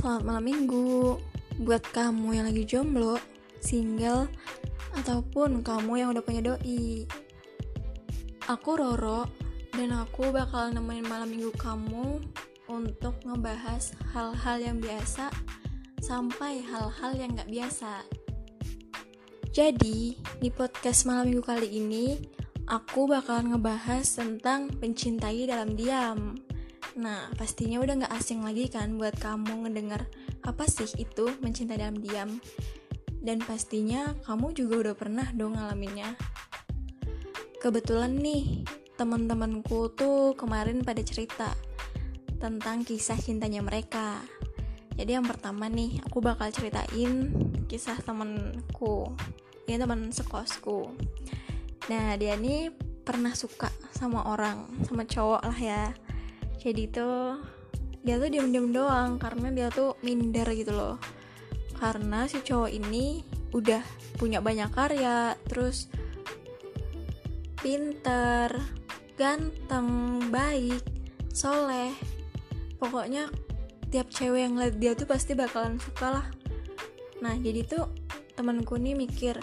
selamat malam minggu. Buat kamu yang lagi jomblo, single, ataupun kamu yang udah punya doi Aku Roro, dan aku bakal nemenin malam minggu kamu untuk ngebahas hal-hal yang biasa sampai hal-hal yang gak biasa. Jadi, di podcast malam minggu kali ini, aku bakal ngebahas tentang mencintai dalam diam Nah, pastinya udah gak asing lagi kan buat kamu ngedengar apa sih itu mencinta dalam diam. Dan pastinya kamu juga udah pernah dong ngalaminnya. Kebetulan nih, teman-temanku tuh kemarin pada cerita tentang kisah cintanya mereka. Jadi yang pertama nih, aku bakal ceritain kisah temenku. Ini teman sekosku. Nah, dia nih pernah suka sama orang, sama cowok lah ya jadi tuh dia tuh diam-diam doang karena dia tuh minder gitu loh. Karena si cowok ini udah punya banyak karya terus pinter ganteng baik soleh. Pokoknya tiap cewek yang lihat dia tuh pasti bakalan suka lah. Nah jadi tuh temanku nih mikir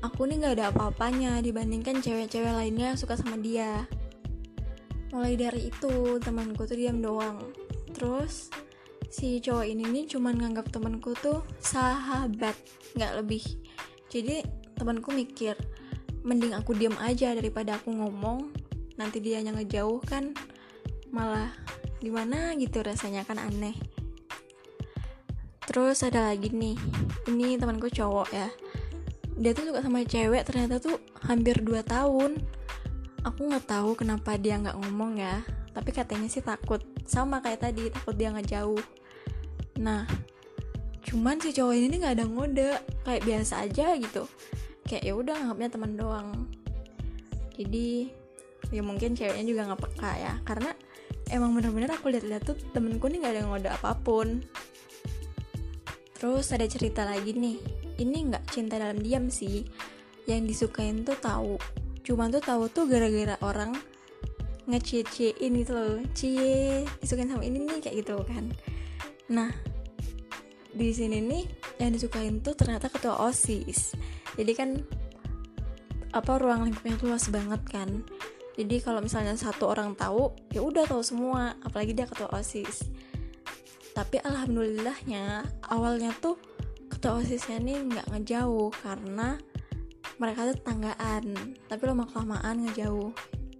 aku nih nggak ada apa-apanya dibandingkan cewek-cewek lainnya yang suka sama dia mulai dari itu temanku tuh diam doang. Terus si cowok ini nih cuman nganggap temanku tuh sahabat nggak lebih. Jadi temanku mikir mending aku diam aja daripada aku ngomong nanti dia yang ngejauh kan malah gimana gitu rasanya kan aneh. Terus ada lagi nih ini temanku cowok ya. Dia tuh suka sama cewek ternyata tuh hampir 2 tahun aku nggak tahu kenapa dia nggak ngomong ya tapi katanya sih takut. Sama kayak tadi takut dia nggak jauh. Nah cuman si cowok ini nggak ada ngode kayak biasa aja gitu. Kayak ya udah nganggapnya teman doang. Jadi ya mungkin ceweknya juga nggak peka ya. Karena emang bener-bener aku lihat-lihat tuh temenku nih nggak ada ngode apa pun. Terus ada cerita lagi nih. Ini nggak cinta dalam diam sih. Yang disukain tuh tahu cuma tuh tahu tuh gara-gara orang ngecie-ciein gitu loh. Cie disukain sama ini nih kayak gitu kan. Nah di sini nih yang disukain tuh ternyata ketua osis. Jadi kan apa ruang lingkupnya tuh luas banget kan. Jadi kalau misalnya satu orang tahu ya udah tahu semua apalagi dia ketua osis. Tapi alhamdulillahnya awalnya tuh ketua osisnya nih nggak ngejauh karena mereka tuh tetanggaan tapi lama kelamaan ngejauh.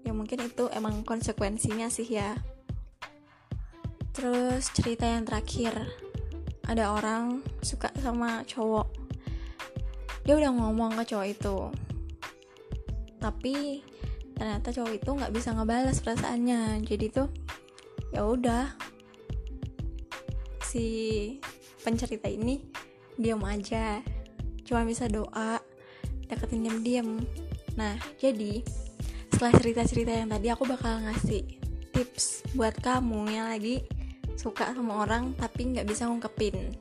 Ya mungkin itu emang konsekuensinya sih ya. Terus cerita yang terakhir. Ada orang suka sama cowok. Dia udah ngomong ke cowok itu. Tapi ternyata cowok itu nggak bisa ngebalas perasaannya. Jadi tuh ya udah. Si pencerita ini diam aja. Cuma bisa doa deketin diam-diam nah jadi setelah cerita-cerita yang tadi aku bakal ngasih tips buat kamu yang lagi suka sama orang tapi nggak bisa ngungkepin.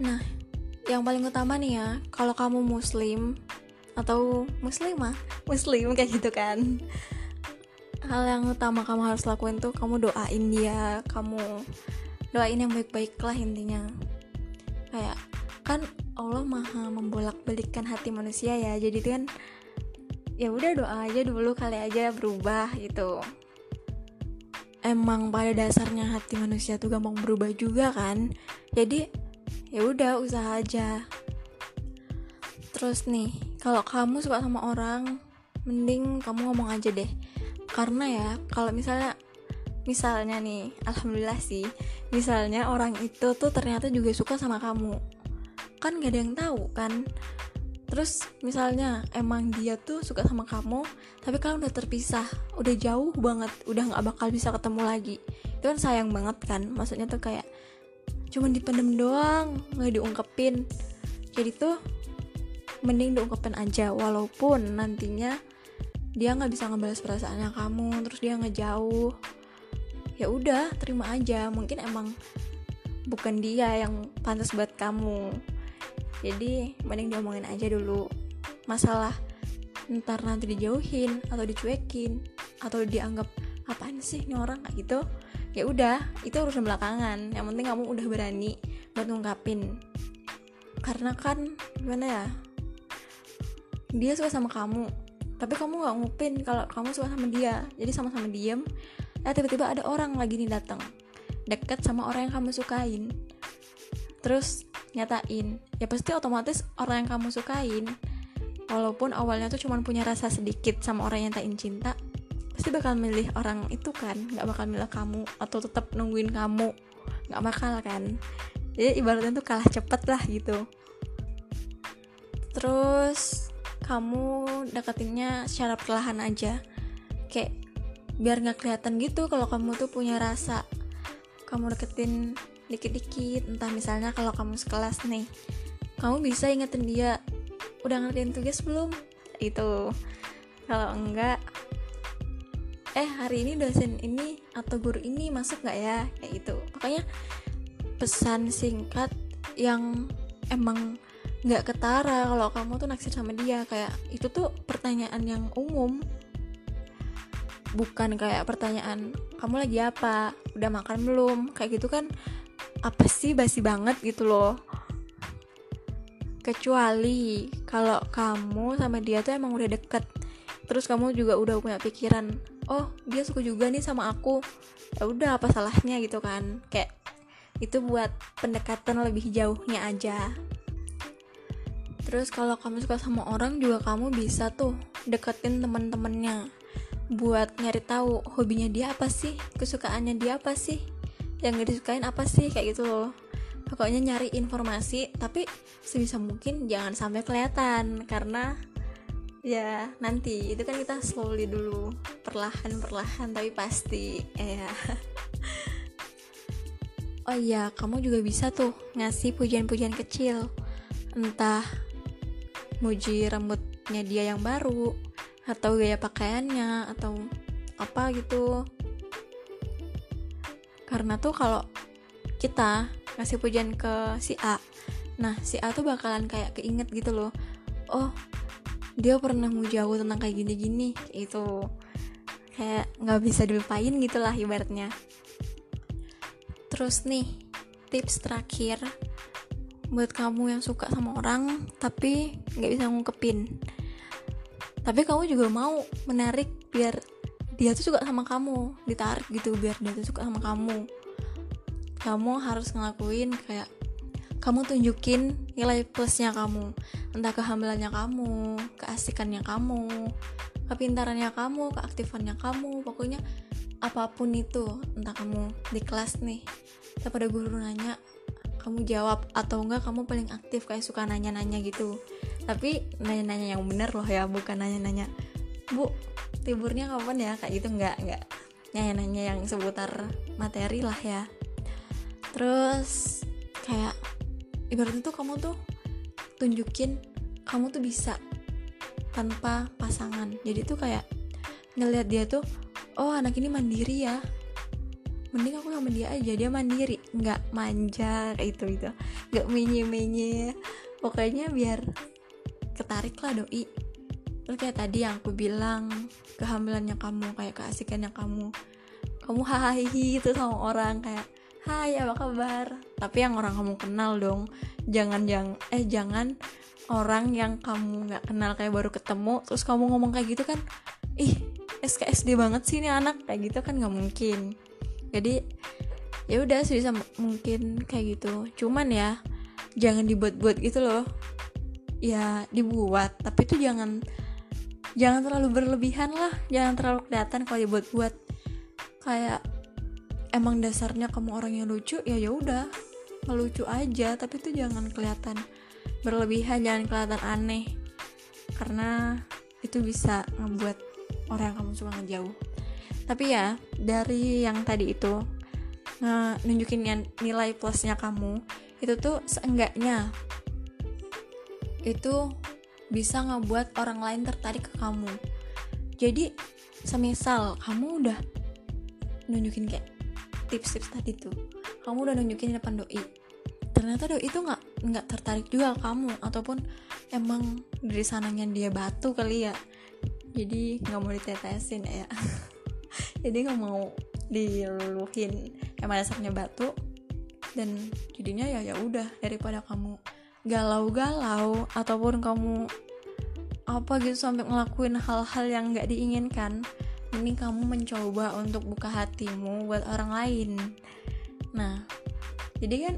Nah yang paling utama nih ya kalau kamu muslim atau muslimah muslim kayak gitu kan. Hal yang utama kamu harus lakuin tuh kamu doain dia kamu doain yang baik-baik lah intinya. Kayak kan Allah maha membolak balikkan hati manusia ya. Jadi kan ya udah doa aja dulu kali aja berubah gitu. Emang pada dasarnya hati manusia tuh gampang berubah juga kan? Jadi ya udah usaha aja. Terus nih kalau kamu suka sama orang mending kamu ngomong aja deh. Karena ya kalau misalnya misalnya nih alhamdulillah sih misalnya orang itu tuh ternyata juga suka sama kamu kan gak ada yang tahu kan? Terus misalnya emang dia tuh suka sama kamu tapi kalian udah terpisah udah jauh banget udah nggak bakal bisa ketemu lagi. Itu kan sayang banget kan? Maksudnya tuh kayak cuman dipendem doang nggak diungkepin. Jadi tuh mending diungkepin aja walaupun nantinya dia nggak bisa ngebalas perasaannya kamu terus dia ngejauh ya udah terima aja. Mungkin emang bukan dia yang pantas buat kamu jadi mending diomongin aja dulu. Masalah ntar nanti dijauhin atau dicuekin atau dianggap apaan sih ini orang? Kayak gitu. Ya udah itu urusan belakangan. Yang penting kamu udah berani buat ngungkapin. Karena kan gimana ya dia suka sama kamu tapi kamu nggak ngupin kalau kamu suka sama dia. Jadi sama-sama diem eh tiba-tiba ada orang lagi nih datang deket sama orang yang kamu sukain. Terus nyatain. Ya pasti otomatis orang yang kamu sukain walaupun awalnya tuh cuma punya rasa sedikit sama orang yang nyatain cinta pasti bakal milih orang itu kan. Nggak bakal milih kamu atau tetap nungguin kamu. Nggak bakal kan. Jadi ibaratnya tuh kalah cepet lah gitu. Terus kamu deketinnya secara perlahan aja. Kayak biar nggak kelihatan gitu kalau kamu tuh punya rasa. Kamu deketin dikit-dikit. Entah misalnya kalau kamu sekelas nih kamu bisa ingetin dia udah ngertiin tugas belum? Itu. Kalau enggak eh hari ini dosen ini atau guru ini masuk nggak ya? Kayak gitu. Pokoknya pesan singkat yang emang nggak ketara kalau kamu tuh naksir sama dia. Kayak itu tuh pertanyaan yang umum. Bukan kayak pertanyaan kamu lagi apa? Udah makan belum? Kayak gitu kan apa sih basi banget gitu loh. Kecuali kalau kamu sama dia tuh emang udah deket. Terus kamu juga udah punya pikiran oh dia suka juga nih sama aku. Ya udah apa salahnya gitu kan? Kayak itu buat pendekatan lebih jauhnya aja. Terus kalau kamu suka sama orang juga kamu bisa tuh deketin teman-temannya buat nyari tahu hobinya dia apa sih kesukaannya dia apa sih yang gak disukain apa sih? Kayak gitu loh. Pokoknya nyari informasi tapi sebisa mungkin jangan sampai kelihatan. Karena ya nanti. Itu kan kita slowly dulu. Perlahan perlahan tapi pasti. Ya. Oh iya kamu juga bisa tuh ngasih pujian-pujian kecil. Entah muji rambutnya dia yang baru atau gaya pakaiannya atau apa gitu karena tuh kalau kita ngasih pujian ke si A nah si A tuh bakalan kayak keinget gitu loh oh dia pernah muji aku tentang kayak gini-gini itu kayak nggak bisa dilupain gitulah ibaratnya Terus nih, tips terakhir buat kamu yang suka sama orang tapi nggak bisa ngungkepin. Tapi kamu juga mau menarik biar dia tuh suka sama kamu, ditarik gitu biar dia tuh suka sama kamu. Kamu harus ngelakuin kayak kamu tunjukin nilai plusnya kamu. Entah kehamilannya kamu keasikannya kamu kepintarannya kamu keaktifannya kamu. Pokoknya apa pun itu entah kamu di kelas nih pada guru nanya kamu jawab atau enggak kamu paling aktif kayak suka nanya-nanya gitu. Tapi nanya-nanya yang bener loh ya bukan nanya-nanya bu tiburnya kapan ya? Kayak gitu enggak enggak nanya-nanya yang seputar materi lah ya. Terus kayak ibaratnya tuh kamu tuh tunjukin kamu tuh bisa tanpa pasangan. Jadi tuh kayak ngelihat dia tuh oh anak ini mandiri ya. Mending aku sama dia aja dia mandiri. Nggak manja kayak itu itu nggak menye menye pokoknya biar ketarik lah doi terus kayak tadi yang aku bilang kehamilannya kamu kayak keasikannya kamu. Kamu hahihi itu sama orang kayak hai apa kabar? Tapi yang orang kamu kenal dong jangan jangan eh jangan orang yang kamu nggak kenal kayak baru ketemu terus kamu ngomong kayak gitu kan ih SKSD banget sih ini anak kayak gitu kan nggak mungkin. Jadi ya udah sih bisa mungkin kayak gitu. Cuman ya jangan dibuat-buat gitu loh. Ya dibuat tapi itu jangan jangan terlalu berlebihan lah. Jangan terlalu kelihatan kalau dibuat-buat. Kayak emang dasarnya kamu orang yang lucu ya ya udah. Melucu aja tapi itu jangan kelihatan berlebihan jangan kelihatan aneh. Karena itu bisa ngebuat orang yang kamu suka ngejauh. Tapi ya dari yang tadi itu nunjukin nilai plusnya kamu itu tuh seenggaknya itu bisa ngebuat orang lain tertarik ke kamu. Jadi semisal kamu udah nunjukin kayak tips-tips tadi tuh kamu udah nunjukin di depan doi ternyata doi itu nggak nggak tertarik juga kamu ataupun emang dari sananya dia batu kali ya. Jadi nggak mau ditetesin ya. Jadi nggak mau diluluhin emang dasarnya batu dan jadinya ya ya udah daripada kamu galau-galau ataupun kamu apa gitu sampai ngelakuin hal-hal yang nggak diinginkan mending kamu mencoba untuk buka hatimu buat orang lain. Nah jadi kan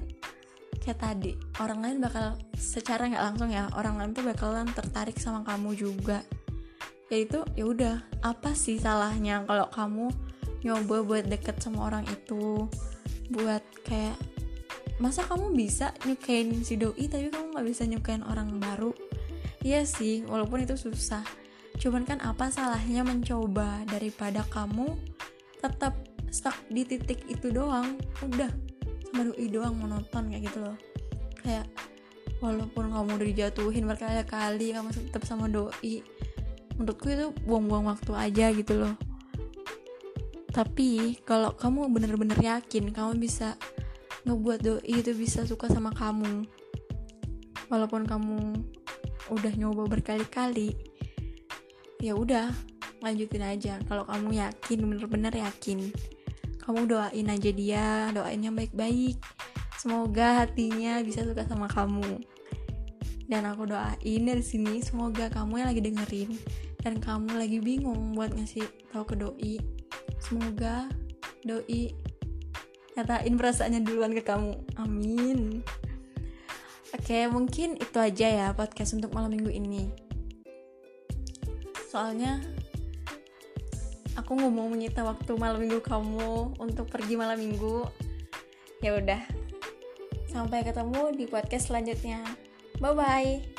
kayak tadi orang lain bakal secara nggak langsung ya orang lain tuh bakalan tertarik sama kamu juga. Yaitu ya udah apa sih salahnya kalau kamu nyoba buat deket sama orang itu? Buat kayak masa kamu bisa nyukain si doi tapi kamu nggak bisa nyukain orang baru? Iya sih walaupun itu susah. Cuman kan apa salahnya mencoba daripada kamu tetap stuck di titik itu doang? Udah sama doi doang menonton kayak gitu loh. Kayak walaupun kamu udah dijatuhin berkali-kali kamu tetap sama doi menurutku itu buang-buang waktu aja gitu loh. Tapi kalau kamu bener-bener yakin kamu bisa ngebuat doi itu bisa suka sama kamu. Walaupun kamu udah nyoba berkali-kali ya udah lanjutin aja. Kalau kamu yakin bener-bener yakin kamu doain aja dia doain yang baik-baik. Semoga hatinya bisa suka sama kamu. Dan aku doain dari sini semoga kamu yang lagi dengerin dan kamu lagi bingung buat ngasih tahu ke doi. Semoga doi nyatain perasaannya duluan ke kamu. Amin. Oke mungkin itu aja ya podcast untuk malam minggu ini. Soalnya aku nggak mau menyita waktu malam minggu kamu untuk pergi malam minggu. Ya udah. Sampai ketemu di podcast selanjutnya. Bye bye